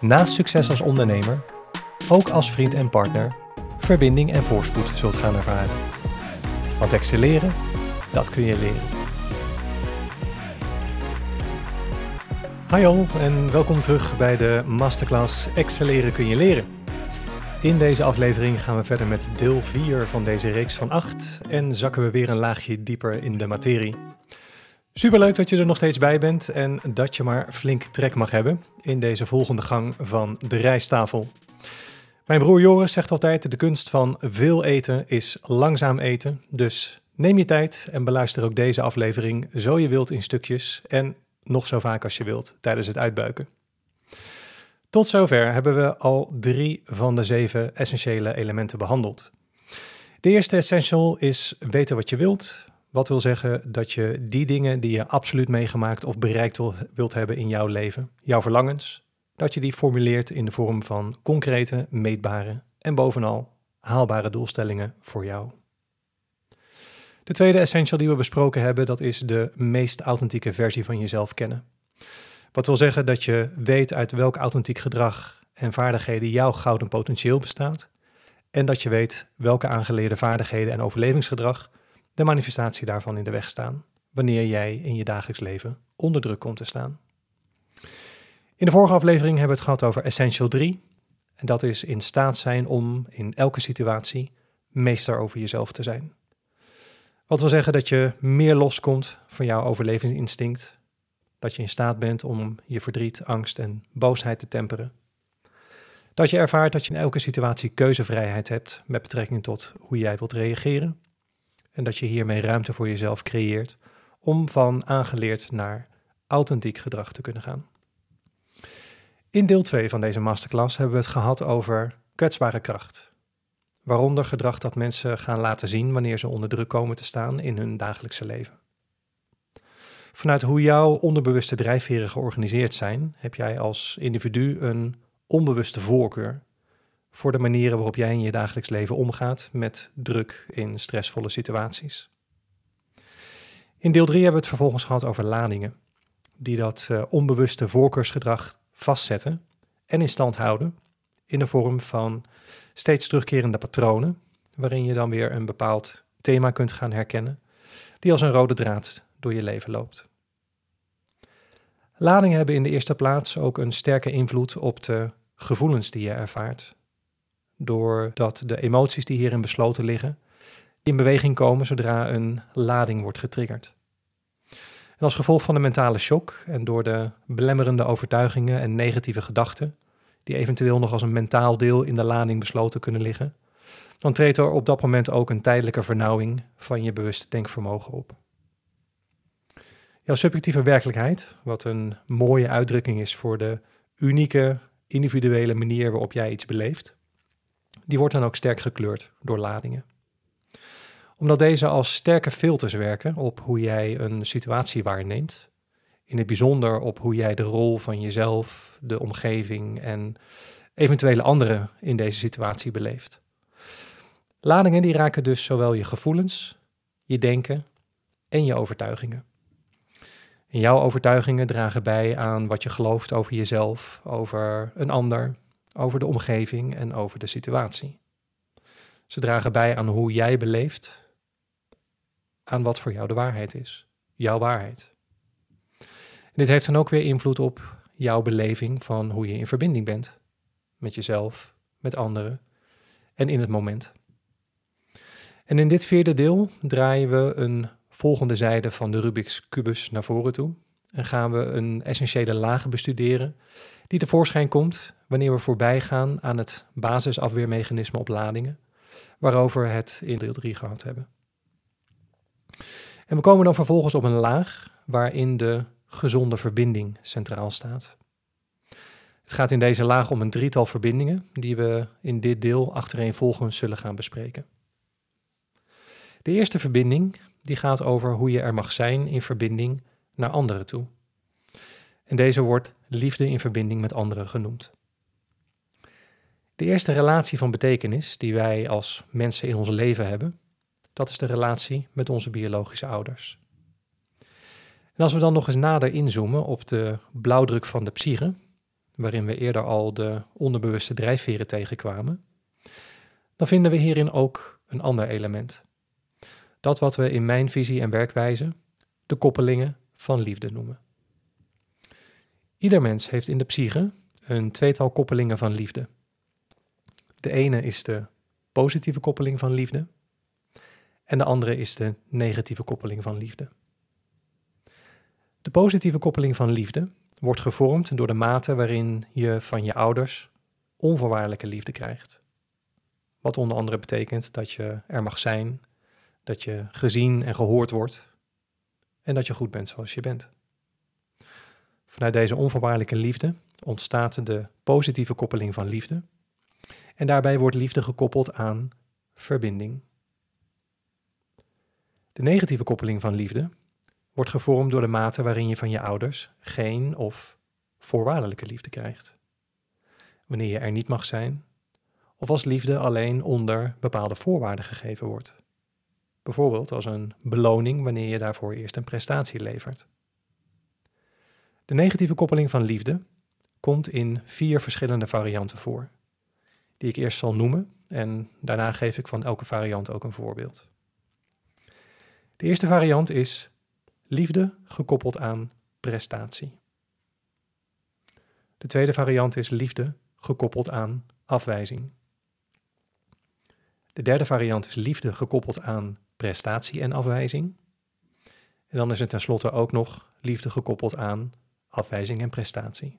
naast succes als ondernemer ook als vriend en partner verbinding en voorspoed zult gaan ervaren. Want excelleren, dat kun je leren. Hallo en welkom terug bij de masterclass Excelleren kun je leren. In deze aflevering gaan we verder met deel 4 van deze reeks van 8 en zakken we weer een laagje dieper in de materie. Superleuk dat je er nog steeds bij bent en dat je maar flink trek mag hebben in deze volgende gang van de rijsttafel. Mijn broer Joris zegt altijd: de kunst van veel eten is langzaam eten. Dus neem je tijd en beluister ook deze aflevering zo je wilt in stukjes en nog zo vaak als je wilt tijdens het uitbuiken. Tot zover hebben we al drie van de zeven essentiële elementen behandeld. De eerste essential is weten wat je wilt. Wat wil zeggen dat je die dingen die je absoluut meegemaakt of bereikt wilt hebben in jouw leven, jouw verlangens, dat je die formuleert in de vorm van concrete, meetbare en bovenal haalbare doelstellingen voor jou. De tweede essential die we besproken hebben, dat is de meest authentieke versie van jezelf kennen. Wat wil zeggen dat je weet uit welk authentiek gedrag en vaardigheden jouw gouden potentieel bestaat en dat je weet welke aangeleerde vaardigheden en overlevingsgedrag de manifestatie daarvan in de weg staan wanneer jij in je dagelijks leven onder druk komt te staan. In de vorige aflevering hebben we het gehad over Essential 3. En dat is in staat zijn om in elke situatie meester over jezelf te zijn. Wat wil zeggen dat je meer loskomt van jouw overlevingsinstinct. Dat je in staat bent om je verdriet, angst en boosheid te temperen. Dat je ervaart dat je in elke situatie keuzevrijheid hebt met betrekking tot hoe jij wilt reageren. En dat je hiermee ruimte voor jezelf creëert om van aangeleerd naar authentiek gedrag te kunnen gaan. In deel 2 van deze masterclass hebben we het gehad over kwetsbare kracht. Waaronder gedrag dat mensen gaan laten zien wanneer ze onder druk komen te staan in hun dagelijkse leven. Vanuit hoe jouw onderbewuste drijfveren georganiseerd zijn, heb jij als individu een onbewuste voorkeur voor de manieren waarop jij in je dagelijks leven omgaat met druk in stressvolle situaties. In deel 3 hebben we het vervolgens gehad over ladingen, die dat uh, onbewuste voorkeursgedrag vastzetten en in stand houden in de vorm van steeds terugkerende patronen, waarin je dan weer een bepaald thema kunt gaan herkennen, die als een rode draad door je leven loopt. Ladingen hebben in de eerste plaats ook een sterke invloed op de gevoelens die je ervaart, doordat de emoties die hierin besloten liggen, in beweging komen zodra een lading wordt getriggerd. En als gevolg van de mentale shock en door de belemmerende overtuigingen en negatieve gedachten, die eventueel nog als een mentaal deel in de lading besloten kunnen liggen, dan treedt er op dat moment ook een tijdelijke vernauwing van je bewuste denkvermogen op. Jouw subjectieve werkelijkheid, wat een mooie uitdrukking is voor de unieke, individuele manier waarop jij iets beleeft, die wordt dan ook sterk gekleurd door ladingen omdat deze als sterke filters werken op hoe jij een situatie waarneemt. In het bijzonder op hoe jij de rol van jezelf, de omgeving en eventuele anderen in deze situatie beleeft. Ladingen die raken dus zowel je gevoelens, je denken en je overtuigingen. En jouw overtuigingen dragen bij aan wat je gelooft over jezelf, over een ander, over de omgeving en over de situatie. Ze dragen bij aan hoe jij beleeft aan wat voor jou de waarheid is. Jouw waarheid. Dit heeft dan ook weer invloed op jouw beleving van hoe je in verbinding bent. Met jezelf, met anderen en in het moment. En in dit vierde deel draaien we een volgende zijde van de Rubik's kubus naar voren toe. En gaan we een essentiële laag bestuderen die tevoorschijn komt wanneer we voorbij gaan aan het basisafweermechanisme op ladingen, waarover het in deel 3 gehad hebben. En we komen dan vervolgens op een laag waarin de gezonde verbinding centraal staat. Het gaat in deze laag om een drietal verbindingen die we in dit deel achtereenvolgens zullen gaan bespreken. De eerste verbinding die gaat over hoe je er mag zijn in verbinding naar anderen toe. En deze wordt liefde in verbinding met anderen genoemd. De eerste relatie van betekenis die wij als mensen in ons leven hebben, dat is de relatie met onze biologische ouders. En als we dan nog eens nader inzoomen op de blauwdruk van de psyche, waarin we eerder al de onderbewuste drijfveren tegenkwamen, dan vinden we hierin ook een ander element. Dat wat we in mijn visie en werkwijze de koppelingen van liefde noemen. Ieder mens heeft in de psyche een tweetal koppelingen van liefde. De ene is de positieve koppeling van liefde en de andere is de negatieve koppeling van liefde. De positieve koppeling van liefde wordt gevormd door de mate waarin je van je ouders onvoorwaardelijke liefde krijgt. Wat onder andere betekent dat je er mag zijn, dat je gezien en gehoord wordt en dat je goed bent zoals je bent. Vanuit deze onvoorwaardelijke liefde ontstaat de positieve koppeling van liefde. En daarbij wordt liefde gekoppeld aan verbinding. De negatieve koppeling van liefde wordt gevormd door de mate waarin je van je ouders geen of voorwaardelijke liefde krijgt. Wanneer je er niet mag zijn, of als liefde alleen onder bepaalde voorwaarden gegeven wordt. Bijvoorbeeld als een beloning wanneer je daarvoor eerst een prestatie levert. De negatieve koppeling van liefde komt in vier verschillende varianten voor, die ik eerst zal noemen en daarna geef ik van elke variant ook een voorbeeld. De eerste variant is liefde gekoppeld aan prestatie. De tweede variant is liefde gekoppeld aan afwijzing. De derde variant is liefde gekoppeld aan prestatie en afwijzing. En dan is er tenslotte ook nog liefde gekoppeld aan afwijzing en prestatie.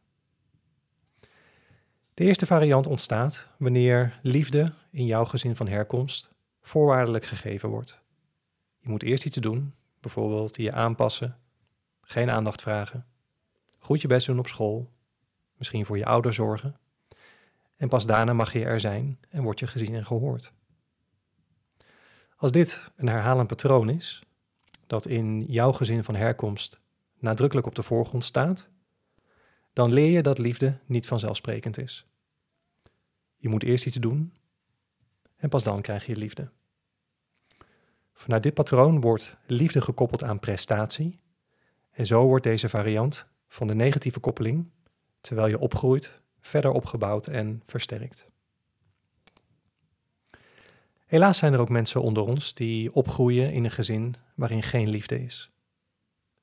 De eerste variant ontstaat wanneer liefde in jouw gezin van herkomst voorwaardelijk gegeven wordt. Je moet eerst iets doen, bijvoorbeeld je aanpassen, geen aandacht vragen, goed je best doen op school, misschien voor je ouders zorgen. En pas daarna mag je er zijn en word je gezien en gehoord. Als dit een herhalend patroon is, dat in jouw gezin van herkomst nadrukkelijk op de voorgrond staat, dan leer je dat liefde niet vanzelfsprekend is. Je moet eerst iets doen en pas dan krijg je liefde. Vanuit dit patroon wordt liefde gekoppeld aan prestatie en zo wordt deze variant van de negatieve koppeling, terwijl je opgroeit, verder opgebouwd en versterkt. Helaas zijn er ook mensen onder ons die opgroeien in een gezin waarin geen liefde is.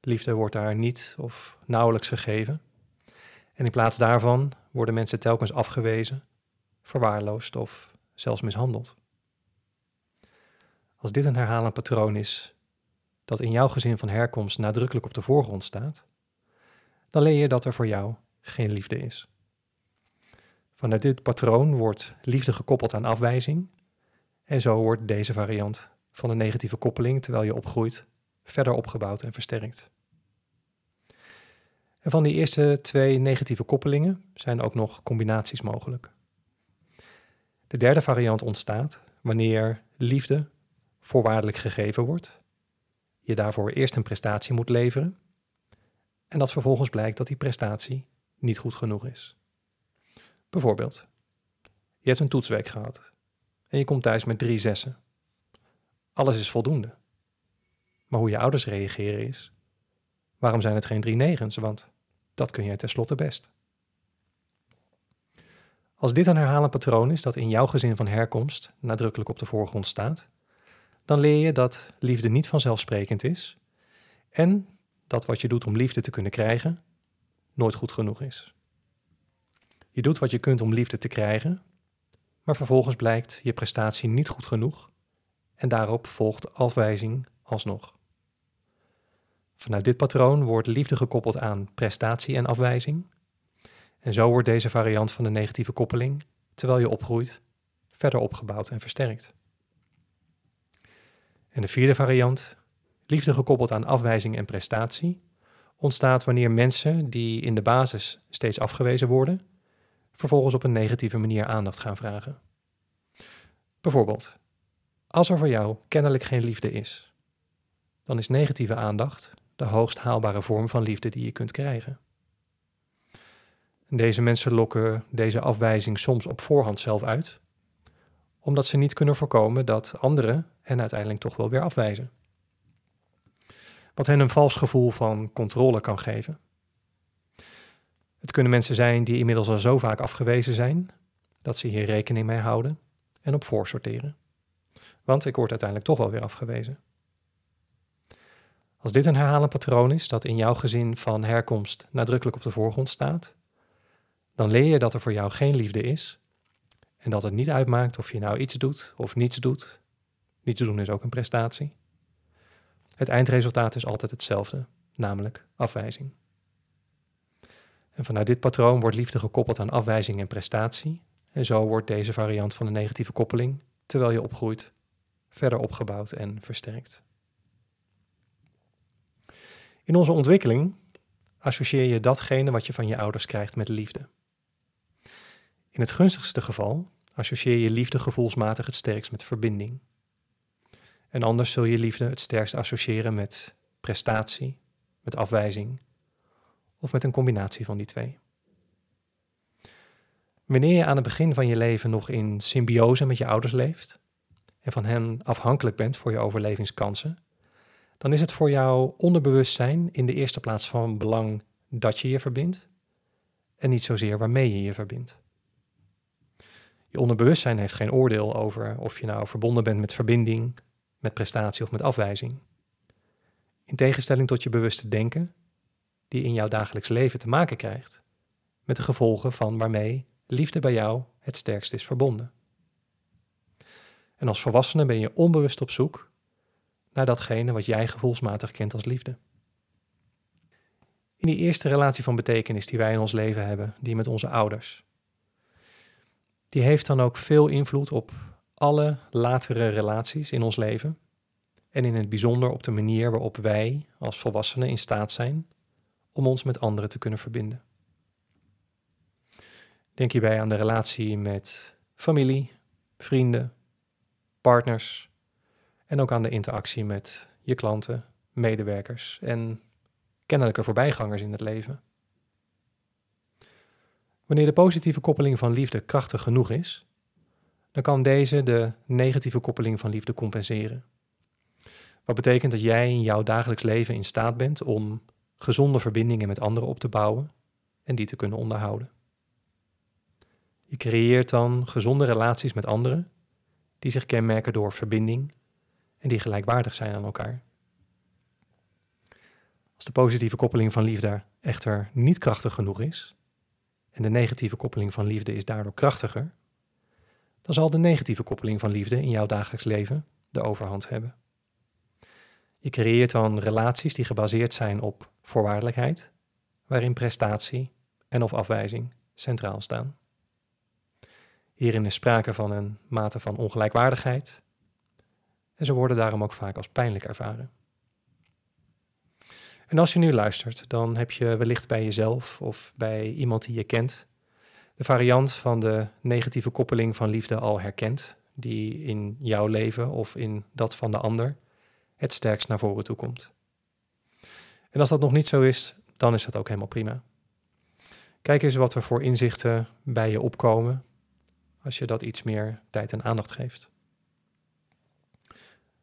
Liefde wordt daar niet of nauwelijks gegeven. En in plaats daarvan worden mensen telkens afgewezen, verwaarloosd of zelfs mishandeld. Als dit een herhalend patroon is dat in jouw gezin van herkomst nadrukkelijk op de voorgrond staat, dan leer je dat er voor jou geen liefde is. Vanuit dit patroon wordt liefde gekoppeld aan afwijzing en zo wordt deze variant van een negatieve koppeling terwijl je opgroeit verder opgebouwd en versterkt. En van die eerste twee negatieve koppelingen zijn ook nog combinaties mogelijk. De derde variant ontstaat wanneer liefde voorwaardelijk gegeven wordt, je daarvoor eerst een prestatie moet leveren en dat vervolgens blijkt dat die prestatie niet goed genoeg is. Bijvoorbeeld, je hebt een toetsweek gehad en je komt thuis met drie zessen. Alles is voldoende. Maar hoe je ouders reageren is, waarom zijn het geen drie negens? Want dat kun jij tenslotte best. Als dit een herhalend patroon is dat in jouw gezin van herkomst nadrukkelijk op de voorgrond staat, dan leer je dat liefde niet vanzelfsprekend is en dat wat je doet om liefde te kunnen krijgen nooit goed genoeg is. Je doet wat je kunt om liefde te krijgen, maar vervolgens blijkt je prestatie niet goed genoeg en daarop volgt afwijzing alsnog. Vanuit dit patroon wordt liefde gekoppeld aan prestatie en afwijzing. En zo wordt deze variant van de negatieve koppeling, terwijl je opgroeit, verder opgebouwd en versterkt. En de vierde variant, liefde gekoppeld aan afwijzing en prestatie, ontstaat wanneer mensen die in de basis steeds afgewezen worden, vervolgens op een negatieve manier aandacht gaan vragen. Bijvoorbeeld, als er voor jou kennelijk geen liefde is, dan is negatieve aandacht de hoogst haalbare vorm van liefde die je kunt krijgen. Deze mensen lokken deze afwijzing soms op voorhand zelf uit, omdat ze niet kunnen voorkomen dat anderen hen uiteindelijk toch wel weer afwijzen. Wat hen een vals gevoel van controle kan geven. Het kunnen mensen zijn die inmiddels al zo vaak afgewezen zijn dat ze hier rekening mee houden en op voorsorteren. Want ik word uiteindelijk toch wel weer afgewezen. Als dit een herhalend patroon is dat in jouw gezin van herkomst nadrukkelijk op de voorgrond staat, dan leer je dat er voor jou geen liefde is en dat het niet uitmaakt of je nou iets doet of niets doet. Niets doen is ook een prestatie. Het eindresultaat is altijd hetzelfde, namelijk afwijzing. En vanuit dit patroon wordt liefde gekoppeld aan afwijzing en prestatie. En zo wordt deze variant van de negatieve koppeling, terwijl je opgroeit, verder opgebouwd en versterkt. In onze ontwikkeling associeer je datgene wat je van je ouders krijgt met liefde. In het gunstigste geval associeer je liefde gevoelsmatig het sterkst met verbinding. En anders zul je liefde het sterkst associëren met prestatie, met afwijzing of met een combinatie van die twee. Wanneer je aan het begin van je leven nog in symbiose met je ouders leeft en van hen afhankelijk bent voor je overlevingskansen, dan is het voor jouw onderbewustzijn in de eerste plaats van belang dat je je verbindt en niet zozeer waarmee je je verbindt. Je onderbewustzijn heeft geen oordeel over of je nou verbonden bent met verbinding, met prestatie of met afwijzing. In tegenstelling tot je bewuste denken, die in jouw dagelijks leven te maken krijgt met de gevolgen van waarmee liefde bij jou het sterkst is verbonden. En als volwassene ben je onbewust op zoek naar datgene wat jij gevoelsmatig kent als liefde. In die eerste relatie van betekenis die wij in ons leven hebben, die met onze ouders, die heeft dan ook veel invloed op alle latere relaties in ons leven. En in het bijzonder op de manier waarop wij als volwassenen in staat zijn om ons met anderen te kunnen verbinden. Denk hierbij aan de relatie met familie, vrienden, partners en ook aan de interactie met je klanten, medewerkers en kennelijke voorbijgangers in het leven. Wanneer de positieve koppeling van liefde krachtig genoeg is, dan kan deze de negatieve koppeling van liefde compenseren. Wat betekent dat jij in jouw dagelijks leven in staat bent om gezonde verbindingen met anderen op te bouwen en die te kunnen onderhouden. Je creëert dan gezonde relaties met anderen die zich kenmerken door verbinding en die gelijkwaardig zijn aan elkaar. Als de positieve koppeling van liefde echter niet krachtig genoeg is, en de negatieve koppeling van liefde is daardoor krachtiger, dan zal de negatieve koppeling van liefde in jouw dagelijks leven de overhand hebben. Je creëert dan relaties die gebaseerd zijn op voorwaardelijkheid, waarin prestatie en of afwijzing centraal staan. Hierin is sprake van een mate van ongelijkwaardigheid en ze worden daarom ook vaak als pijnlijk ervaren. En als je nu luistert, dan heb je wellicht bij jezelf of bij iemand die je kent de variant van de negatieve koppeling van liefde al herkend, die in jouw leven of in dat van de ander het sterkst naar voren toe komt. En als dat nog niet zo is, dan is dat ook helemaal prima. Kijk eens wat er voor inzichten bij je opkomen als je dat iets meer tijd en aandacht geeft.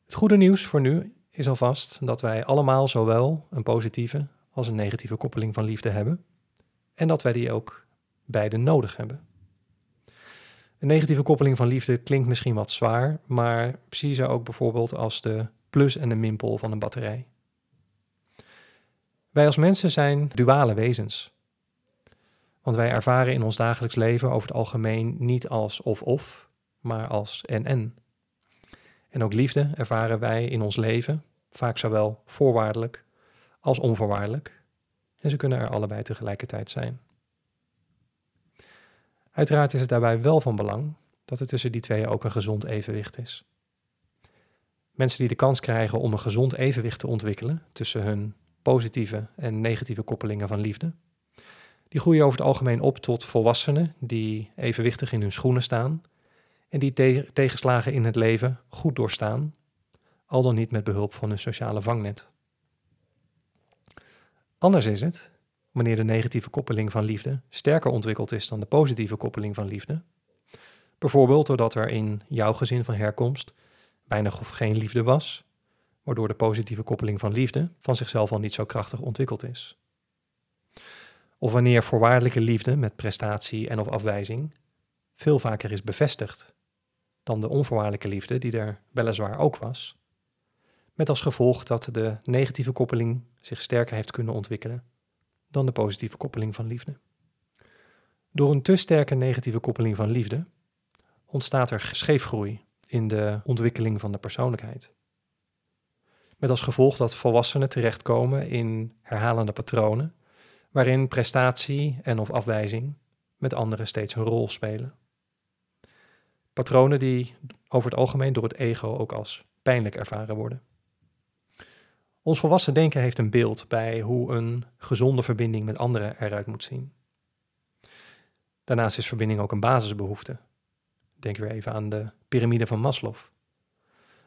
Het goede nieuws voor nu is alvast dat wij allemaal zowel een positieve als een negatieve koppeling van liefde hebben en dat wij die ook beide nodig hebben. Een negatieve koppeling van liefde klinkt misschien wat zwaar, maar zie ze ook bijvoorbeeld als de plus- en de minpool van een batterij. Wij als mensen zijn duale wezens. Want wij ervaren in ons dagelijks leven over het algemeen niet als of-of, maar als en-en. En ook liefde ervaren wij in ons leven, vaak zowel voorwaardelijk als onvoorwaardelijk. En ze kunnen er allebei tegelijkertijd zijn. Uiteraard is het daarbij wel van belang dat er tussen die twee ook een gezond evenwicht is. Mensen die de kans krijgen om een gezond evenwicht te ontwikkelen tussen hun positieve en negatieve koppelingen van liefde, Die groeien over het algemeen op tot volwassenen die evenwichtig in hun schoenen staan en die tegenslagen in het leven goed doorstaan, al dan niet met behulp van hun sociale vangnet. Anders is het wanneer de negatieve koppeling van liefde sterker ontwikkeld is dan de positieve koppeling van liefde. Bijvoorbeeld doordat er in jouw gezin van herkomst weinig of geen liefde was, waardoor de positieve koppeling van liefde van zichzelf al niet zo krachtig ontwikkeld is. Of wanneer voorwaardelijke liefde met prestatie en of afwijzing veel vaker is bevestigd dan de onvoorwaardelijke liefde die er weliswaar ook was, met als gevolg dat de negatieve koppeling zich sterker heeft kunnen ontwikkelen dan de positieve koppeling van liefde. Door een te sterke negatieve koppeling van liefde ontstaat er scheefgroei in de ontwikkeling van de persoonlijkheid. Met als gevolg dat volwassenen terechtkomen in herhalende patronen, waarin prestatie en of afwijzing met anderen steeds een rol spelen. Patronen die over het algemeen door het ego ook als pijnlijk ervaren worden. Ons volwassen denken heeft een beeld bij hoe een gezonde verbinding met anderen eruit moet zien. Daarnaast is verbinding ook een basisbehoefte. Denk weer even aan de piramide van Maslow.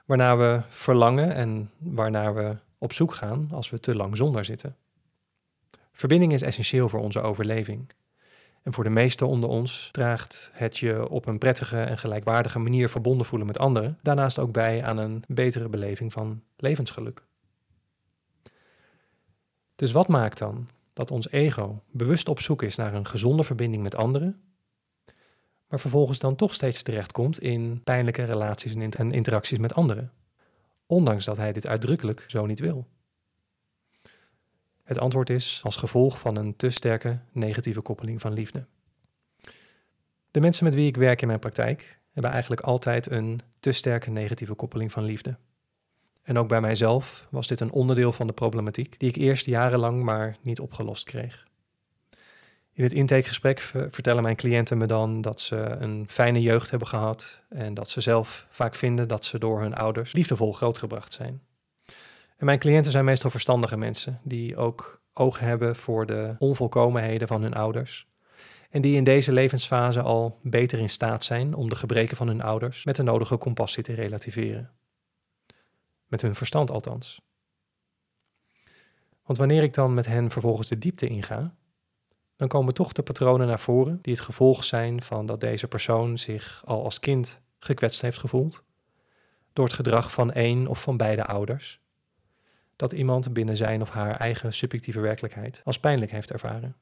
Waarnaar we verlangen en waarnaar we op zoek gaan als we te lang zonder zitten. Verbinding is essentieel voor onze overleving. En voor de meesten onder ons draagt het je op een prettige en gelijkwaardige manier verbonden voelen met anderen, daarnaast ook bij aan een betere beleving van levensgeluk. Dus wat maakt dan dat ons ego bewust op zoek is naar een gezonde verbinding met anderen, maar vervolgens dan toch steeds terechtkomt in pijnlijke relaties en interacties met anderen, ondanks dat hij dit uitdrukkelijk zo niet wil? Het antwoord is als gevolg van een te sterke negatieve koppeling van liefde. De mensen met wie ik werk in mijn praktijk hebben eigenlijk altijd een te sterke negatieve koppeling van liefde. En ook bij mijzelf was dit een onderdeel van de problematiek die ik eerst jarenlang maar niet opgelost kreeg. In het intakegesprek vertellen mijn cliënten me dan dat ze een fijne jeugd hebben gehad en dat ze zelf vaak vinden dat ze door hun ouders liefdevol grootgebracht zijn. En mijn cliënten zijn meestal verstandige mensen die ook oog hebben voor de onvolkomenheden van hun ouders. En die in deze levensfase al beter in staat zijn om de gebreken van hun ouders met de nodige compassie te relativeren. Met hun verstand althans. Want wanneer ik dan met hen vervolgens de diepte inga, dan komen toch de patronen naar voren die het gevolg zijn van dat deze persoon zich al als kind gekwetst heeft gevoeld door het gedrag van één of van beide ouders dat iemand binnen zijn of haar eigen subjectieve werkelijkheid als pijnlijk heeft ervaren.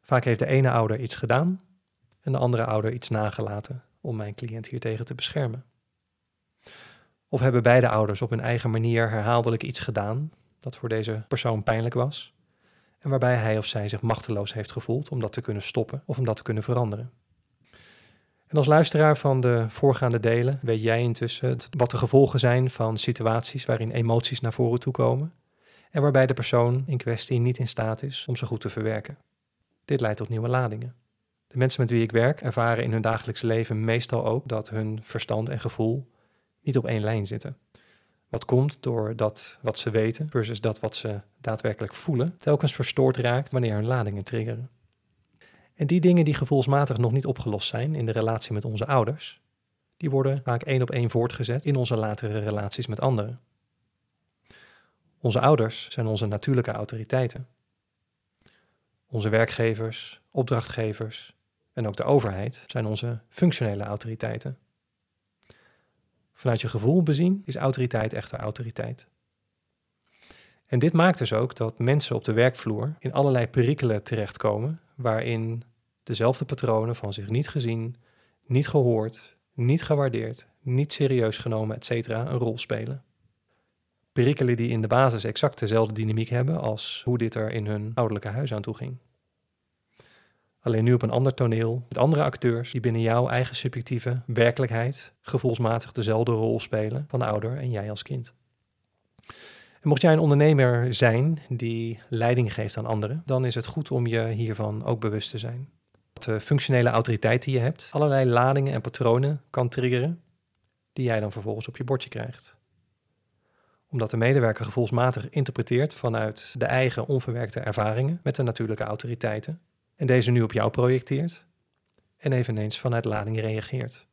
Vaak heeft de ene ouder iets gedaan en de andere ouder iets nagelaten om mijn cliënt hiertegen te beschermen. Of hebben beide ouders op hun eigen manier herhaaldelijk iets gedaan dat voor deze persoon pijnlijk was en waarbij hij of zij zich machteloos heeft gevoeld om dat te kunnen stoppen of om dat te kunnen veranderen. En als luisteraar van de voorgaande delen weet jij intussen wat de gevolgen zijn van situaties waarin emoties naar voren toe komen en waarbij de persoon in kwestie niet in staat is om ze goed te verwerken. Dit leidt tot nieuwe ladingen. De mensen met wie ik werk ervaren in hun dagelijks leven meestal ook dat hun verstand en gevoel niet op één lijn zitten. Wat komt door dat wat ze weten versus dat wat ze daadwerkelijk voelen, telkens verstoord raakt wanneer hun ladingen triggeren. En die dingen die gevoelsmatig nog niet opgelost zijn in de relatie met onze ouders, die worden vaak één op één voortgezet in onze latere relaties met anderen. Onze ouders zijn onze natuurlijke autoriteiten. Onze werkgevers, opdrachtgevers en ook de overheid zijn onze functionele autoriteiten. Vanuit je gevoel bezien is autoriteit echter autoriteit. En dit maakt dus ook dat mensen op de werkvloer in allerlei perikelen terechtkomen waarin dezelfde patronen van zich niet gezien, niet gehoord, niet gewaardeerd, niet serieus genomen, etc. een rol spelen. Perikelen die in de basis exact dezelfde dynamiek hebben als hoe dit er in hun ouderlijke huis aan toe ging. Alleen nu op een ander toneel, met andere acteurs die binnen jouw eigen subjectieve werkelijkheid gevoelsmatig dezelfde rol spelen van ouder en jij als kind. En mocht jij een ondernemer zijn die leiding geeft aan anderen, dan is het goed om je hiervan ook bewust te zijn. De functionele autoriteit die je hebt, allerlei ladingen en patronen kan triggeren, die jij dan vervolgens op je bordje krijgt. Omdat de medewerker gevoelsmatig interpreteert vanuit de eigen onverwerkte ervaringen met de natuurlijke autoriteiten en deze nu op jou projecteert en eveneens vanuit lading reageert.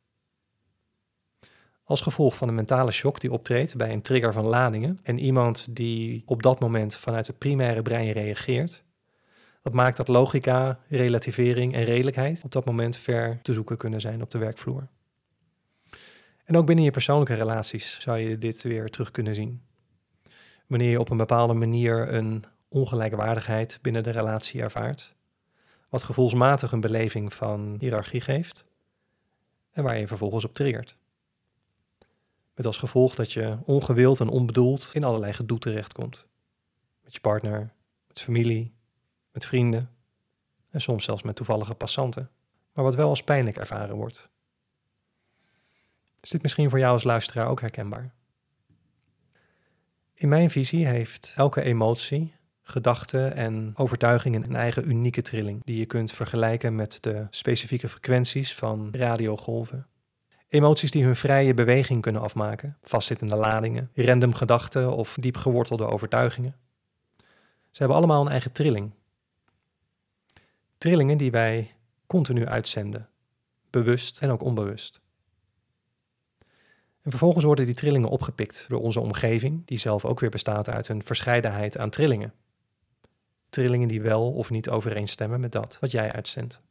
Als gevolg van de mentale shock die optreedt bij een trigger van ladingen en iemand die op dat moment vanuit het primaire brein reageert, dat maakt dat logica, relativering en redelijkheid op dat moment ver te zoeken kunnen zijn op de werkvloer. En ook binnen je persoonlijke relaties zou je dit weer terug kunnen zien. Wanneer je op een bepaalde manier een ongelijkwaardigheid binnen de relatie ervaart, wat gevoelsmatig een beleving van hiërarchie geeft en waar je vervolgens op triggert. Met als gevolg dat je ongewild en onbedoeld in allerlei gedoe terechtkomt. Met je partner, met familie, met vrienden en soms zelfs met toevallige passanten, maar wat wel als pijnlijk ervaren wordt. Is dit misschien voor jou als luisteraar ook herkenbaar? In mijn visie heeft elke emotie, gedachte en overtuiging een eigen unieke trilling, die je kunt vergelijken met de specifieke frequenties van radiogolven. Emoties die hun vrije beweging kunnen afmaken, vastzittende ladingen, random gedachten of diep gewortelde overtuigingen. Ze hebben allemaal een eigen trilling. Trillingen die wij continu uitzenden, bewust en ook onbewust. En vervolgens worden die trillingen opgepikt door onze omgeving, die zelf ook weer bestaat uit een verscheidenheid aan trillingen. Trillingen die wel of niet overeenstemmen met dat wat jij uitzendt.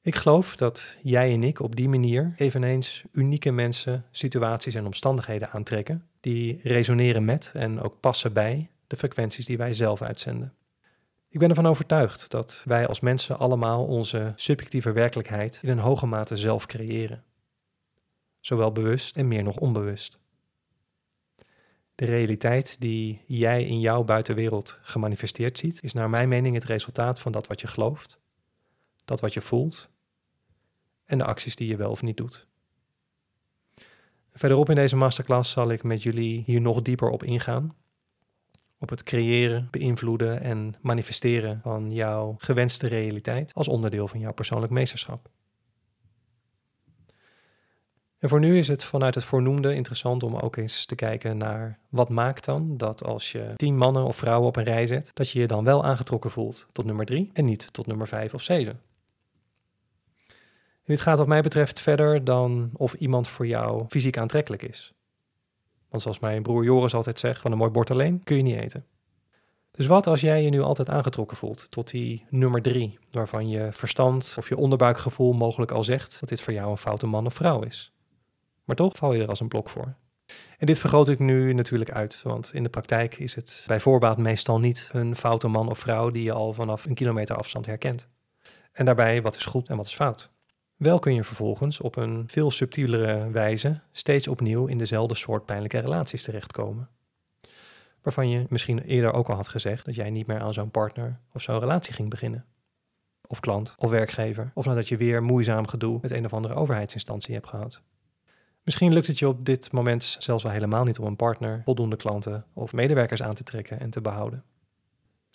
Ik geloof dat jij en ik op die manier eveneens unieke mensen, situaties en omstandigheden aantrekken die resoneren met en ook passen bij de frequenties die wij zelf uitzenden. Ik ben ervan overtuigd dat wij als mensen allemaal onze subjectieve werkelijkheid in een hoge mate zelf creëren zowel bewust en meer nog onbewust. De realiteit die jij in jouw buitenwereld gemanifesteerd ziet, is naar mijn mening het resultaat van dat wat je gelooft, dat wat je voelt en de acties die je wel of niet doet. Verderop in deze masterclass zal ik met jullie hier nog dieper op ingaan. Op het creëren, beïnvloeden en manifesteren van jouw gewenste realiteit als onderdeel van jouw persoonlijk meesterschap. En voor nu is het vanuit het voornoemde interessant om ook eens te kijken naar wat maakt dan dat als je tien mannen of vrouwen op een rij zet, dat je je dan wel aangetrokken voelt tot nummer drie en niet tot nummer vijf of zeven. En dit gaat wat mij betreft verder dan of iemand voor jou fysiek aantrekkelijk is. Want zoals mijn broer Joris altijd zegt, van een mooi bord alleen kun je niet eten. Dus wat als jij je nu altijd aangetrokken voelt tot die nummer drie, waarvan je verstand of je onderbuikgevoel mogelijk al zegt dat dit voor jou een foute man of vrouw is? Maar toch val je er als een blok voor. En dit vergroot ik nu natuurlijk uit, want in de praktijk is het bij voorbaat meestal niet een foute man of vrouw die je al vanaf een kilometer afstand herkent. En daarbij, wat is goed en wat is fout? Wel kun je vervolgens op een veel subtielere wijze steeds opnieuw in dezelfde soort pijnlijke relaties terechtkomen. Waarvan je misschien eerder ook al had gezegd dat jij niet meer aan zo'n partner of zo'n relatie ging beginnen. Of klant of werkgever. Of nadat je weer moeizaam gedoe met een of andere overheidsinstantie hebt gehad. Misschien lukt het je op dit moment zelfs wel helemaal niet om een partner, voldoende klanten of medewerkers aan te trekken en te behouden.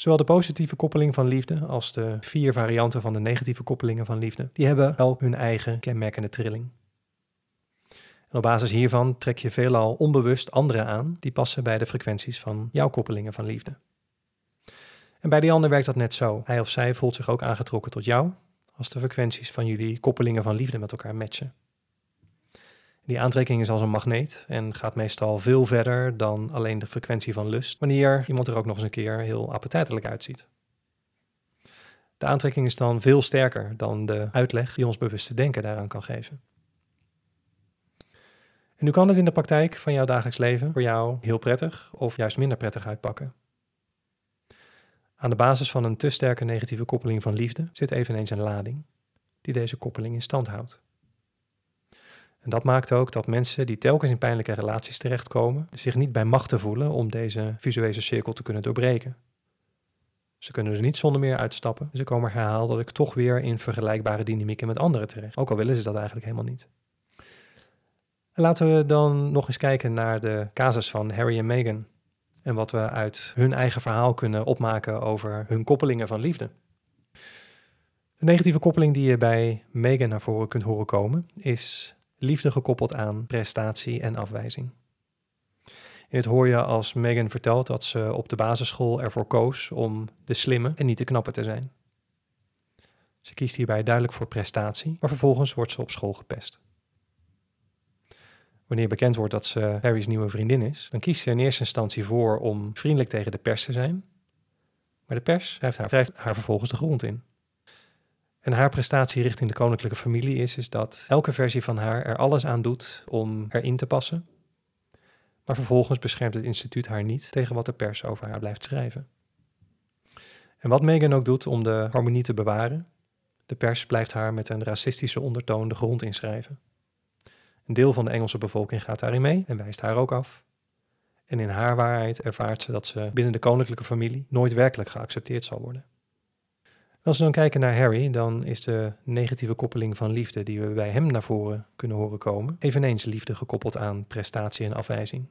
Zowel de positieve koppeling van liefde als de vier varianten van de negatieve koppelingen van liefde, die hebben elk hun eigen kenmerkende trilling. En op basis hiervan trek je veelal onbewust anderen aan die passen bij de frequenties van jouw koppelingen van liefde. En bij die ander werkt dat net zo. Hij of zij voelt zich ook aangetrokken tot jou als de frequenties van jullie koppelingen van liefde met elkaar matchen. Die aantrekking is als een magneet en gaat meestal veel verder dan alleen de frequentie van lust, wanneer iemand er ook nog eens een keer heel appetijtelijk uitziet. De aantrekking is dan veel sterker dan de uitleg die ons bewuste denken daaraan kan geven. En nu kan het in de praktijk van jouw dagelijks leven voor jou heel prettig of juist minder prettig uitpakken. Aan de basis van een te sterke negatieve koppeling van liefde zit eveneens een lading die deze koppeling in stand houdt. En dat maakt ook dat mensen die telkens in pijnlijke relaties terechtkomen, zich niet bij machten voelen om deze visuele cirkel te kunnen doorbreken. Ze kunnen er niet zonder meer uitstappen. Ze komen herhaaldelijk toch weer in vergelijkbare dynamieken met anderen terecht. Ook al willen ze dat eigenlijk helemaal niet. En laten we dan nog eens kijken naar de casus van Harry en Meghan. En wat we uit hun eigen verhaal kunnen opmaken over hun koppelingen van liefde. De negatieve koppeling die je bij Meghan naar voren kunt horen komen, is liefde gekoppeld aan prestatie en afwijzing. In het hoor je als Megan vertelt dat ze op de basisschool ervoor koos om de slimme en niet de knappe te zijn. Ze kiest hierbij duidelijk voor prestatie, maar vervolgens wordt ze op school gepest. Wanneer bekend wordt dat ze Harry's nieuwe vriendin is, dan kiest ze in eerste instantie voor om vriendelijk tegen de pers te zijn. Maar de pers wrijft haar vervolgens de grond in. En haar prestatie richting de koninklijke familie is, is dat elke versie van haar er alles aan doet om erin te passen. Maar vervolgens beschermt het instituut haar niet tegen wat de pers over haar blijft schrijven. En wat Meghan ook doet om de harmonie te bewaren, de pers blijft haar met een racistische ondertoon de grond inschrijven. Een deel van de Engelse bevolking gaat daarin mee en wijst haar ook af. En in haar waarheid ervaart ze dat ze binnen de koninklijke familie nooit werkelijk geaccepteerd zal worden. Als we dan kijken naar Harry, dan is de negatieve koppeling van liefde die we bij hem naar voren kunnen horen komen, eveneens liefde gekoppeld aan prestatie en afwijzing.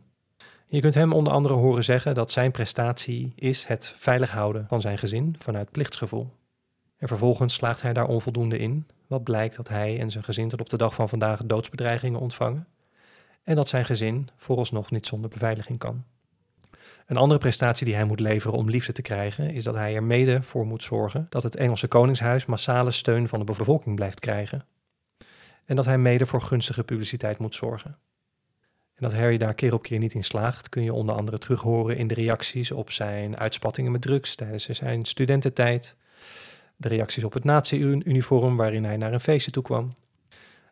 Je kunt hem onder andere horen zeggen dat zijn prestatie is het veilig houden van zijn gezin vanuit plichtsgevoel. En vervolgens slaagt hij daar onvoldoende in, wat blijkt dat hij en zijn gezin tot op de dag van vandaag doodsbedreigingen ontvangen en dat zijn gezin vooralsnog niet zonder beveiliging kan. Een andere prestatie die hij moet leveren om liefde te krijgen is dat hij er mede voor moet zorgen dat het Engelse Koningshuis massale steun van de bevolking blijft krijgen. En dat hij mede voor gunstige publiciteit moet zorgen. En dat Harry daar keer op keer niet in slaagt, kun je onder andere terughoren in de reacties op zijn uitspattingen met drugs tijdens zijn studententijd, de reacties op het nazi-uniform waarin hij naar een feestje toe kwam,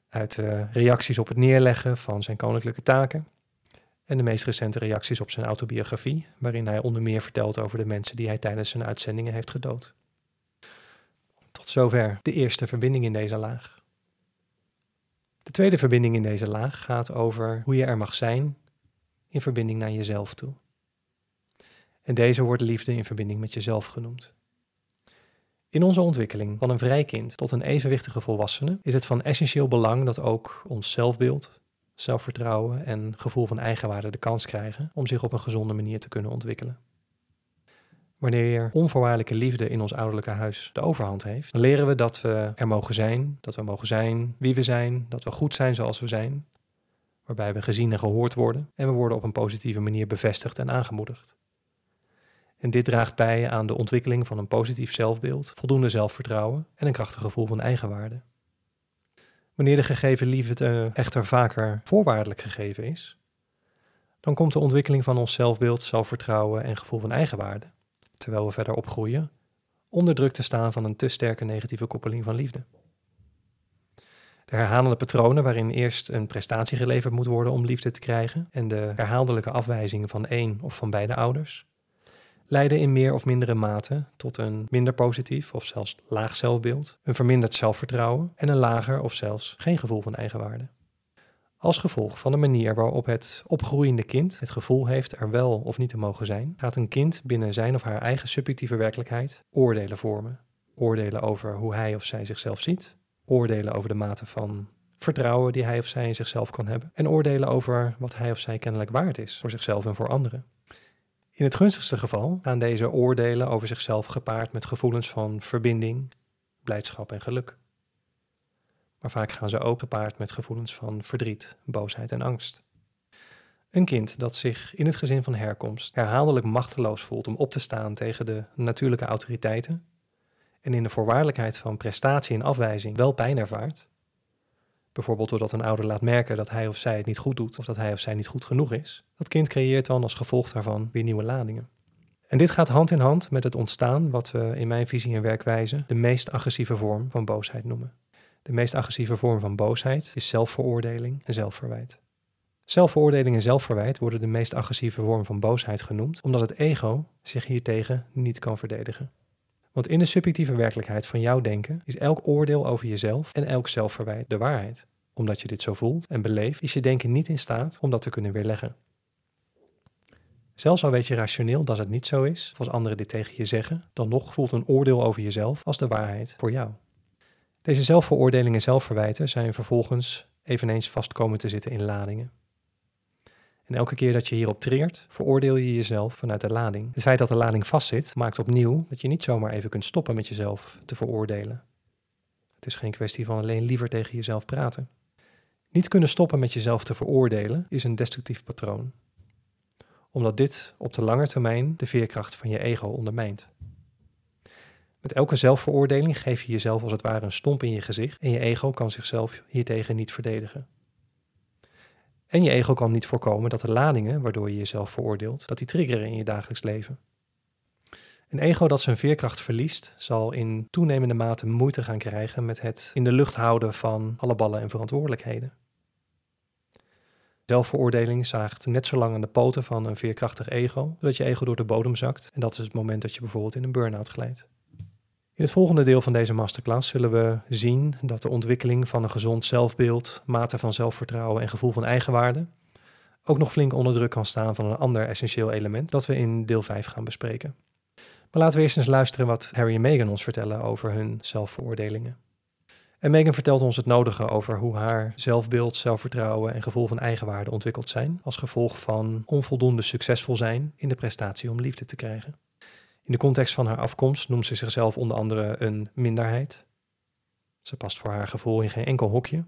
uit uh, reacties op het neerleggen van zijn koninklijke taken en de meest recente reacties op zijn autobiografie, waarin hij onder meer vertelt over de mensen die hij tijdens zijn uitzendingen heeft gedood. Tot zover de eerste verbinding in deze laag. De tweede verbinding in deze laag gaat over hoe je er mag zijn in verbinding naar jezelf toe. En deze wordt liefde in verbinding met jezelf genoemd. In onze ontwikkeling van een vrij kind tot een evenwichtige volwassene is het van essentieel belang dat ook ons zelfbeeld, zelfvertrouwen en gevoel van eigenwaarde de kans krijgen om zich op een gezonde manier te kunnen ontwikkelen. Wanneer onvoorwaardelijke liefde in ons ouderlijke huis de overhand heeft, dan leren we dat we er mogen zijn, dat we mogen zijn wie we zijn, dat we goed zijn zoals we zijn, waarbij we gezien en gehoord worden en we worden op een positieve manier bevestigd en aangemoedigd. En dit draagt bij aan de ontwikkeling van een positief zelfbeeld, voldoende zelfvertrouwen en een krachtig gevoel van eigenwaarde. Wanneer de gegeven liefde echter vaker voorwaardelijk gegeven is, dan komt de ontwikkeling van ons zelfbeeld, zelfvertrouwen en gevoel van eigenwaarde, terwijl we verder opgroeien, onder druk te staan van een te sterke negatieve koppeling van liefde. De herhalende patronen waarin eerst een prestatie geleverd moet worden om liefde te krijgen en de herhaaldelijke afwijzing van één of van beide ouders, leiden in meer of mindere mate tot een minder positief of zelfs laag zelfbeeld, een verminderd zelfvertrouwen en een lager of zelfs geen gevoel van eigenwaarde. Als gevolg van de manier waarop het opgroeiende kind het gevoel heeft er wel of niet te mogen zijn, gaat een kind binnen zijn of haar eigen subjectieve werkelijkheid oordelen vormen. Oordelen over hoe hij of zij zichzelf ziet, oordelen over de mate van vertrouwen die hij of zij in zichzelf kan hebben en oordelen over wat hij of zij kennelijk waard is voor zichzelf en voor anderen. In het gunstigste geval gaan deze oordelen over zichzelf gepaard met gevoelens van verbinding, blijdschap en geluk. Maar vaak gaan ze ook gepaard met gevoelens van verdriet, boosheid en angst. Een kind dat zich in het gezin van herkomst herhaaldelijk machteloos voelt om op te staan tegen de natuurlijke autoriteiten en in de voorwaardelijkheid van prestatie en afwijzing wel pijn ervaart, Bijvoorbeeld doordat een ouder laat merken dat hij of zij het niet goed doet of dat hij of zij niet goed genoeg is. Dat kind creëert dan als gevolg daarvan weer nieuwe ladingen. En dit gaat hand in hand met het ontstaan wat we in mijn visie en werkwijze de meest agressieve vorm van boosheid noemen. De meest agressieve vorm van boosheid is zelfveroordeling en zelfverwijt. Zelfveroordeling en zelfverwijt worden de meest agressieve vorm van boosheid genoemd, omdat het ego zich hiertegen niet kan verdedigen. Want in de subjectieve werkelijkheid van jouw denken is elk oordeel over jezelf en elk zelfverwijt de waarheid. Omdat je dit zo voelt en beleeft, is je denken niet in staat om dat te kunnen weerleggen. Zelfs al weet je rationeel dat het niet zo is, of als anderen dit tegen je zeggen, dan nog voelt een oordeel over jezelf als de waarheid voor jou. Deze zelfveroordelingen en zelfverwijten zijn vervolgens eveneens vast komen te zitten in ladingen. En elke keer dat je hierop treert, veroordeel je jezelf vanuit de lading. Het feit dat de lading vastzit, maakt opnieuw dat je niet zomaar even kunt stoppen met jezelf te veroordelen. Het is geen kwestie van alleen liever tegen jezelf praten. Niet kunnen stoppen met jezelf te veroordelen is een destructief patroon. omdat dit op de lange termijn de veerkracht van je ego ondermijnt. Met elke zelfveroordeling geef je jezelf als het ware een stomp in je gezicht en je ego kan zichzelf hiertegen niet verdedigen. En je ego kan niet voorkomen dat de ladingen waardoor je jezelf veroordeelt, dat die triggeren in je dagelijks leven. Een ego dat zijn veerkracht verliest, zal in toenemende mate moeite gaan krijgen met het in de lucht houden van alle ballen en verantwoordelijkheden. Zelfveroordeling zaagt net zo lang aan de poten van een veerkrachtig ego, zodat je ego door de bodem zakt. En dat is het moment dat je bijvoorbeeld in een burn-out glijdt. In het volgende deel van deze masterclass zullen we zien dat de ontwikkeling van een gezond zelfbeeld, mate van zelfvertrouwen en gevoel van eigenwaarde ook nog flink onder druk kan staan van een ander essentieel element dat we in deel 5 gaan bespreken. Maar laten we eerst eens luisteren wat Harry en ons vertellen over hun zelfveroordelingen. En Megan vertelt ons het nodige over hoe haar zelfbeeld, zelfvertrouwen en gevoel van eigenwaarde ontwikkeld zijn als gevolg van onvoldoende succesvol zijn in de prestatie om liefde te krijgen. In de context van haar afkomst noemt ze zichzelf onder andere een minderheid. Ze past voor haar gevoel in geen enkel hokje.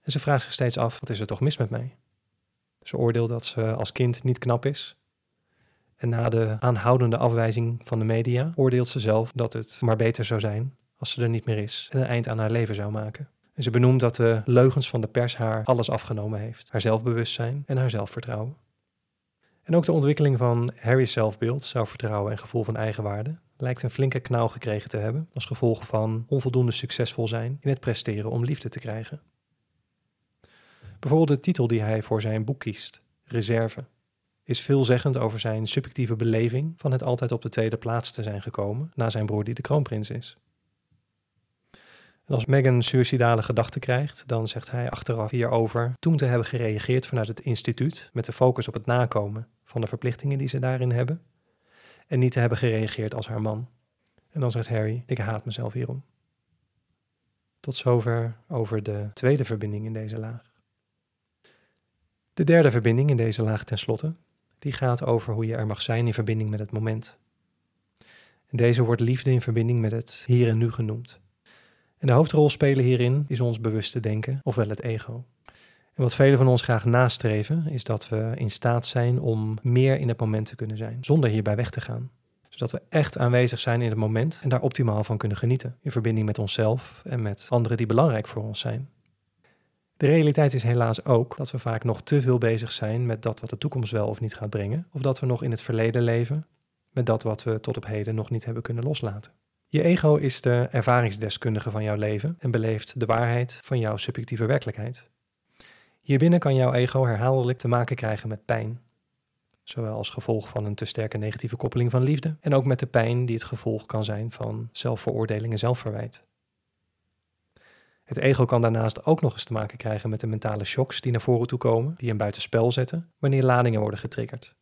En ze vraagt zich steeds af: wat is er toch mis met mij? Ze oordeelt dat ze als kind niet knap is. En na de aanhoudende afwijzing van de media oordeelt ze zelf dat het maar beter zou zijn als ze er niet meer is en een eind aan haar leven zou maken. En ze benoemt dat de leugens van de pers haar alles afgenomen heeft: haar zelfbewustzijn en haar zelfvertrouwen. En ook de ontwikkeling van Harry's zelfbeeld, zelfvertrouwen en gevoel van eigenwaarde lijkt een flinke knauw gekregen te hebben als gevolg van onvoldoende succesvol zijn in het presteren om liefde te krijgen. Bijvoorbeeld de titel die hij voor zijn boek kiest, Reserve, is veelzeggend over zijn subjectieve beleving van het altijd op de tweede plaats te zijn gekomen na zijn broer die de kroonprins is. En als Meghan suïcidale gedachten krijgt, dan zegt hij achteraf hierover toen te hebben gereageerd vanuit het instituut met de focus op het nakomen van de verplichtingen die ze daarin hebben en niet te hebben gereageerd als haar man. En dan zegt Harry, ik haat mezelf hierom. Tot zover over de tweede verbinding in deze laag. De derde verbinding in deze laag tenslotte, die gaat over hoe je er mag zijn in verbinding met het moment. En deze wordt liefde in verbinding met het hier en nu genoemd. En de hoofdrol spelen hierin is ons bewuste denken, ofwel het ego. Wat velen van ons graag nastreven, is dat we in staat zijn om meer in het moment te kunnen zijn, zonder hierbij weg te gaan. Zodat we echt aanwezig zijn in het moment en daar optimaal van kunnen genieten, in verbinding met onszelf en met anderen die belangrijk voor ons zijn. De realiteit is helaas ook dat we vaak nog te veel bezig zijn met dat wat de toekomst wel of niet gaat brengen, of dat we nog in het verleden leven met dat wat we tot op heden nog niet hebben kunnen loslaten. Je ego is de ervaringsdeskundige van jouw leven en beleeft de waarheid van jouw subjectieve werkelijkheid. Hierbinnen kan jouw ego herhaaldelijk te maken krijgen met pijn, zowel als gevolg van een te sterke negatieve koppeling van liefde en ook met de pijn die het gevolg kan zijn van zelfveroordeling en zelfverwijt. Het ego kan daarnaast ook nog eens te maken krijgen met de mentale shocks die naar voren toe komen, die hem buitenspel zetten wanneer ladingen worden getriggerd.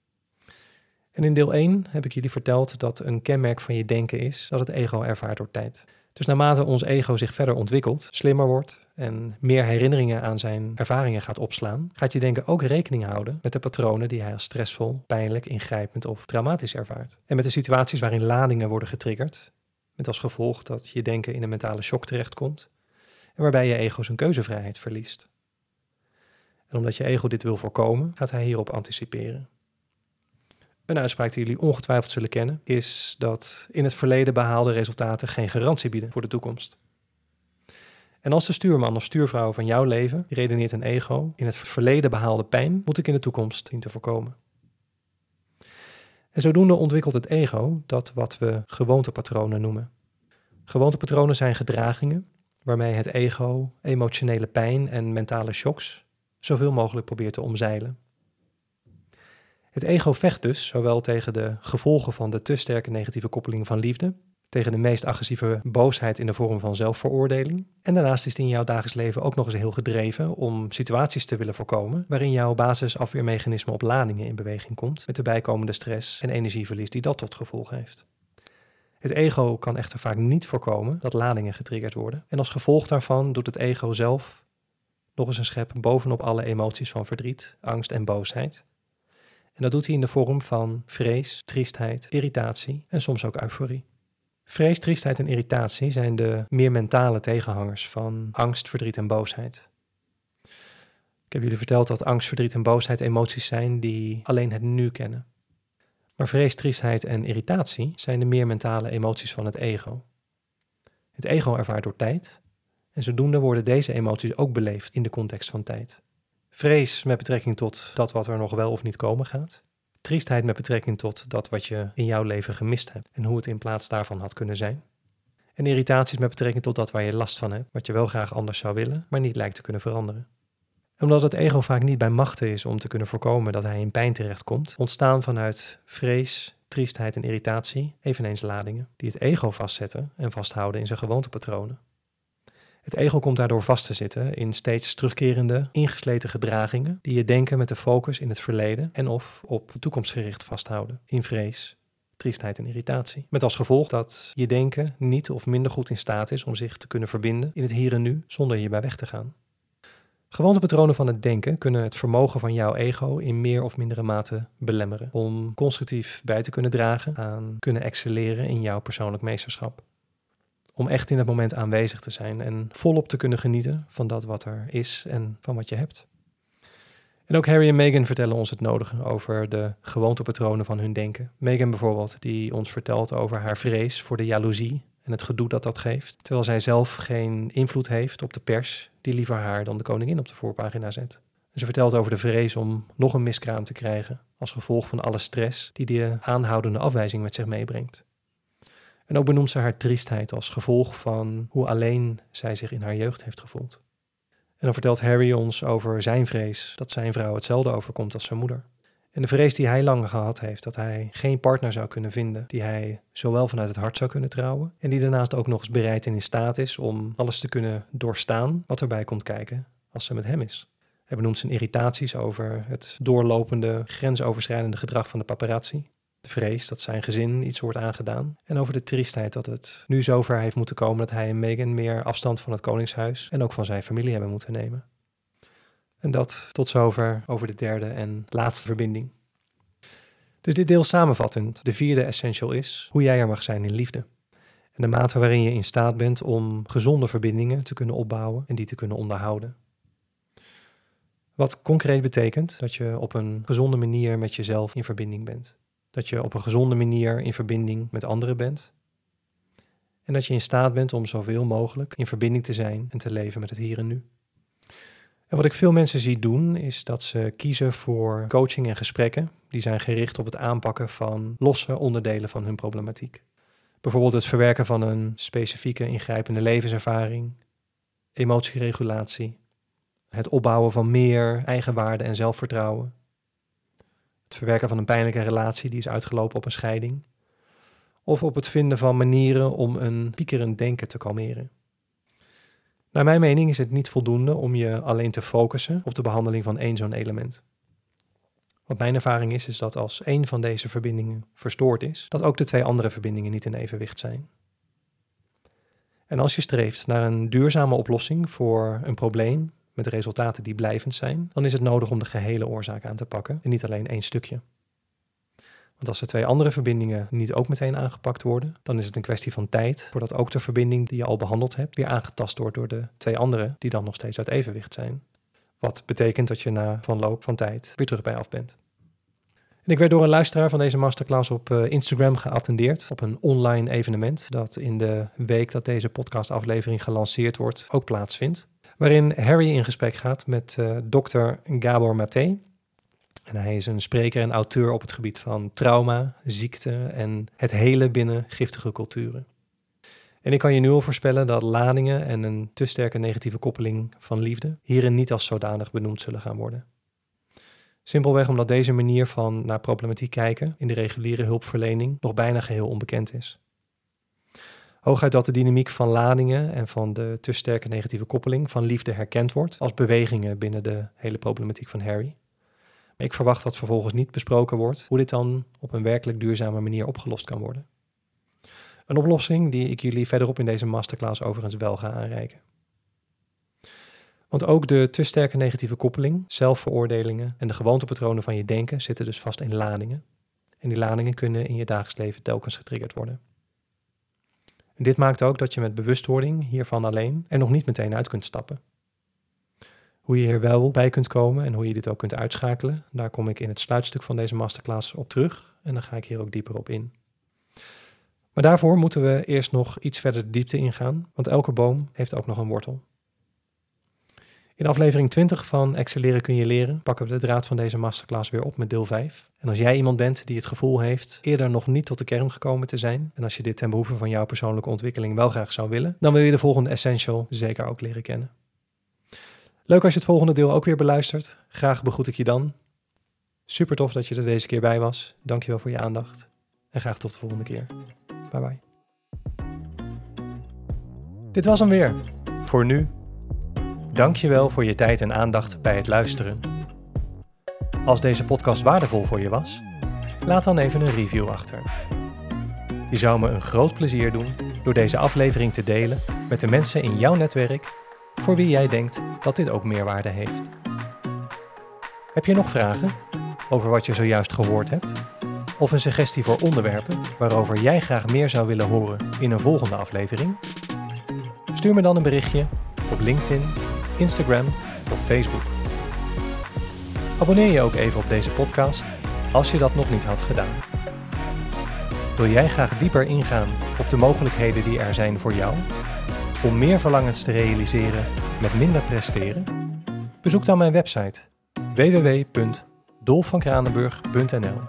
En in deel 1 heb ik jullie verteld dat een kenmerk van je denken is dat het ego ervaart door tijd. Dus naarmate ons ego zich verder ontwikkelt, slimmer wordt en meer herinneringen aan zijn ervaringen gaat opslaan, gaat je denken ook rekening houden met de patronen die hij als stressvol, pijnlijk, ingrijpend of traumatisch ervaart. En met de situaties waarin ladingen worden getriggerd, met als gevolg dat je denken in een mentale shock terechtkomt en waarbij je ego zijn keuzevrijheid verliest. En omdat je ego dit wil voorkomen, gaat hij hierop anticiperen. Een uitspraak die jullie ongetwijfeld zullen kennen, is dat in het verleden behaalde resultaten geen garantie bieden voor de toekomst. En als de stuurman of stuurvrouw van jouw leven redeneert een ego, in het verleden behaalde pijn moet ik in de toekomst zien te voorkomen. En zodoende ontwikkelt het ego dat wat we gewoontepatronen noemen. Gewoontepatronen zijn gedragingen waarmee het ego emotionele pijn en mentale shocks zoveel mogelijk probeert te omzeilen. Het ego vecht dus zowel tegen de gevolgen van de te sterke negatieve koppeling van liefde, tegen de meest agressieve boosheid in de vorm van zelfveroordeling. En daarnaast is het in jouw dagelijks leven ook nog eens heel gedreven om situaties te willen voorkomen waarin jouw basisafweermechanisme op ladingen in beweging komt, met de bijkomende stress en energieverlies die dat tot gevolg heeft. Het ego kan echter vaak niet voorkomen dat ladingen getriggerd worden. En als gevolg daarvan doet het ego zelf nog eens een schep bovenop alle emoties van verdriet, angst en boosheid. En dat doet hij in de vorm van vrees, triestheid, irritatie en soms ook euforie. Vrees, triestheid en irritatie zijn de meer mentale tegenhangers van angst, verdriet en boosheid. Ik heb jullie verteld dat angst, verdriet en boosheid emoties zijn die alleen het nu kennen. Maar vrees, triestheid en irritatie zijn de meer mentale emoties van het ego. Het ego ervaart door tijd en zodoende worden deze emoties ook beleefd in de context van tijd. Vrees met betrekking tot dat wat er nog wel of niet komen gaat. Triestheid met betrekking tot dat wat je in jouw leven gemist hebt en hoe het in plaats daarvan had kunnen zijn. En irritaties met betrekking tot dat waar je last van hebt, wat je wel graag anders zou willen, maar niet lijkt te kunnen veranderen. Omdat het ego vaak niet bij machten is om te kunnen voorkomen dat hij in pijn terechtkomt, ontstaan vanuit vrees, triestheid en irritatie eveneens ladingen die het ego vastzetten en vasthouden in zijn gewoontepatronen. Het ego komt daardoor vast te zitten in steeds terugkerende, ingesleten gedragingen die je denken met de focus in het verleden en of op toekomstgericht vasthouden, in vrees, triestheid en irritatie. Met als gevolg dat je denken niet of minder goed in staat is om zich te kunnen verbinden in het hier en nu zonder hierbij weg te gaan. Gewoontepatronen van het denken kunnen het vermogen van jouw ego in meer of mindere mate belemmeren om constructief bij te kunnen dragen aan kunnen excelleren in jouw persoonlijk meesterschap om echt in het moment aanwezig te zijn en volop te kunnen genieten van dat wat er is en van wat je hebt. En ook Harry en Meghan vertellen ons het nodige over de gewoontepatronen van hun denken. Meghan bijvoorbeeld, die ons vertelt over haar vrees voor de jaloezie en het gedoe dat dat geeft, terwijl zij zelf geen invloed heeft op de pers, die liever haar dan de koningin op de voorpagina zet. ze vertelt over de vrees om nog een miskraam te krijgen als gevolg van alle stress die de aanhoudende afwijzing met zich meebrengt. En ook benoemt ze haar triestheid als gevolg van hoe alleen zij zich in haar jeugd heeft gevoeld. En dan vertelt Harry ons over zijn vrees dat zijn vrouw hetzelfde overkomt als zijn moeder. En de vrees die hij lang gehad heeft dat hij geen partner zou kunnen vinden die hij zowel vanuit het hart zou kunnen trouwen en die daarnaast ook nog eens bereid en in staat is om alles te kunnen doorstaan wat erbij komt kijken als ze met hem is. Hij benoemt zijn irritaties over het doorlopende, grensoverschrijdende gedrag van de paparazzi de vrees dat zijn gezin iets wordt aangedaan. En over de triestheid dat het nu zover heeft moeten komen dat hij en Meghan meer afstand van het Koningshuis en ook van zijn familie hebben moeten nemen. En dat tot zover over de derde en laatste verbinding. Dus dit deel samenvattend, de vierde essential is hoe jij er mag zijn in liefde. En de mate waarin je in staat bent om gezonde verbindingen te kunnen opbouwen en die te kunnen onderhouden. Wat concreet betekent dat je op een gezonde manier met jezelf in verbinding bent. Dat je op een gezonde manier in verbinding met anderen bent. En dat je in staat bent om zoveel mogelijk in verbinding te zijn en te leven met het hier en nu. En wat ik veel mensen zie doen, is dat ze kiezen voor coaching en gesprekken die zijn gericht op het aanpakken van losse onderdelen van hun problematiek. Bijvoorbeeld het verwerken van een specifieke ingrijpende levenservaring, emotieregulatie, het opbouwen van meer eigenwaarde en zelfvertrouwen, verwerken van een pijnlijke relatie die is uitgelopen op een scheiding. Of op het vinden van manieren om een piekerend denken te kalmeren. Naar mijn mening is het niet voldoende om je alleen te focussen op de behandeling van één zo'n element. Wat mijn ervaring is, is dat als één van deze verbindingen verstoord is, dat ook de twee andere verbindingen niet in evenwicht zijn. En als je streeft naar een duurzame oplossing voor een probleem met resultaten die blijvend zijn, dan is het nodig om de gehele oorzaak aan te pakken en niet alleen één stukje. Want als de twee andere verbindingen niet ook meteen aangepakt worden, dan is het een kwestie van tijd voordat ook de verbinding die je al behandeld hebt weer aangetast wordt door de twee andere die dan nog steeds uit evenwicht zijn. Wat betekent dat je na verloop van tijd weer terug bij af bent. En ik werd door een luisteraar van deze masterclass op eh, Instagram geattendeerd op een online evenement dat in de week dat deze podcastaflevering gelanceerd wordt ook plaatsvindt waarin Harry in gesprek gaat met uh, dokter Gabor Maté. En hij is een spreker en auteur op het gebied van trauma, ziekte en het hele binnen giftige culturen. En ik kan je nu al voorspellen dat ladingen en een te sterke negatieve koppeling van liefde hierin niet als zodanig benoemd zullen gaan worden. Simpelweg omdat deze manier van naar problematiek kijken in de reguliere hulpverlening nog bijna geheel onbekend is. Hooguit dat de dynamiek van ladingen en van de te sterke negatieve koppeling van liefde herkend wordt als bewegingen binnen de hele problematiek van Harry. Ik verwacht dat vervolgens niet besproken wordt hoe dit dan op een werkelijk duurzame manier opgelost kan worden. Een oplossing die ik jullie verderop in deze masterclass overigens wel ga aanreiken. Want ook de te sterke negatieve koppeling, zelfveroordelingen en de gewoontepatronen van je denken zitten dus vast in ladingen. En die ladingen kunnen in je dagelijks leven telkens getriggerd worden. Dit maakt ook dat je met bewustwording hiervan alleen er nog niet meteen uit kunt stappen. Hoe je hier wel bij kunt komen en hoe je dit ook kunt uitschakelen, daar kom ik in het sluitstuk van deze masterclass op terug en dan ga ik hier ook dieper op in. Maar daarvoor moeten we eerst nog iets verder de diepte ingaan, want elke boom heeft ook nog een wortel. In aflevering 20 van Excelleren kun je leren pakken we de draad van deze masterclass weer op met deel 5. En als jij iemand bent die het gevoel heeft eerder nog niet tot de kern gekomen te zijn, en als je dit ten behoeve van jouw persoonlijke ontwikkeling wel graag zou willen, dan wil je de volgende essential zeker ook leren kennen. Leuk als je het volgende deel ook weer beluistert. Graag begroet ik je dan. Super tof dat je er deze keer bij was. Dankjewel voor je aandacht. En graag tot de volgende keer. Bye bye. Dit was hem weer. Voor nu. Dankjewel voor je tijd en aandacht bij het luisteren. Als deze podcast waardevol voor je was, laat dan even een review achter. Je zou me een groot plezier doen door deze aflevering te delen met de mensen in jouw netwerk voor wie jij denkt dat dit ook meerwaarde heeft. Heb je nog vragen over wat je zojuist gehoord hebt? Of een suggestie voor onderwerpen waarover jij graag meer zou willen horen in een volgende aflevering? Stuur me dan een berichtje op LinkedIn, Instagram of Facebook. Abonneer je ook even op deze podcast als je dat nog niet had gedaan. Wil jij graag dieper ingaan op de mogelijkheden die er zijn voor jou om meer verlangens te realiseren met minder presteren? Bezoek dan mijn website www.dolfvankranenburg.nl.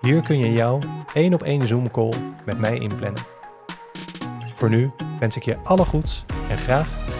Hier kun je jouw één op één Zoom call met mij inplannen. Voor nu wens ik je alle goeds en graag